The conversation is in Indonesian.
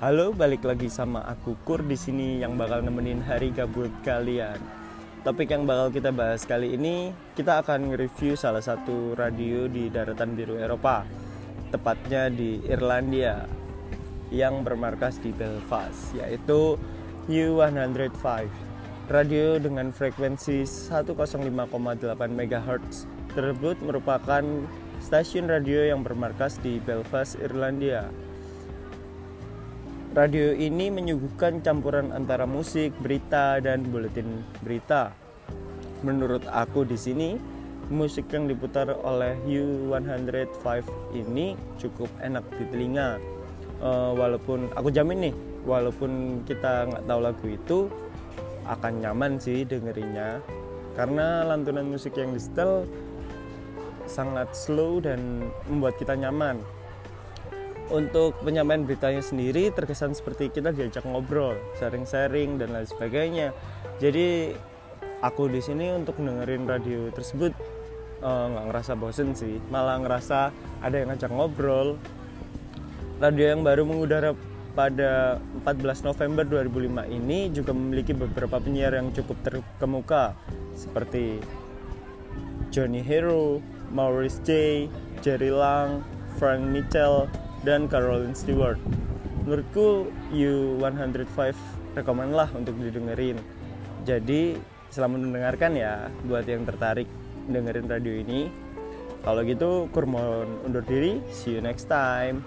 Halo, balik lagi sama aku Kur di sini yang bakal nemenin hari gabut kalian. Topik yang bakal kita bahas kali ini, kita akan nge-review salah satu radio di daratan biru Eropa, tepatnya di Irlandia, yang bermarkas di Belfast, yaitu U105. Radio dengan frekuensi 105,8 MHz tersebut merupakan stasiun radio yang bermarkas di Belfast, Irlandia Radio ini menyuguhkan campuran antara musik, berita, dan buletin berita. Menurut aku di sini, musik yang diputar oleh U105 ini cukup enak di telinga. Uh, walaupun aku jamin nih, walaupun kita nggak tahu lagu itu, akan nyaman sih dengerinnya. Karena lantunan musik yang disetel sangat slow dan membuat kita nyaman untuk penyampaian beritanya sendiri terkesan seperti kita diajak ngobrol, sharing-sharing dan lain sebagainya. Jadi aku di sini untuk dengerin radio tersebut eh, nggak uh, ngerasa bosen sih, malah ngerasa ada yang ngajak ngobrol. Radio yang baru mengudara pada 14 November 2005 ini juga memiliki beberapa penyiar yang cukup terkemuka seperti Johnny Hero, Maurice J, Jerry Lang, Frank Mitchell, dan Caroline Stewart. Menurutku U105 rekomen lah untuk didengerin. Jadi selamat mendengarkan ya buat yang tertarik dengerin radio ini. Kalau gitu, Kurmon undur diri. See you next time.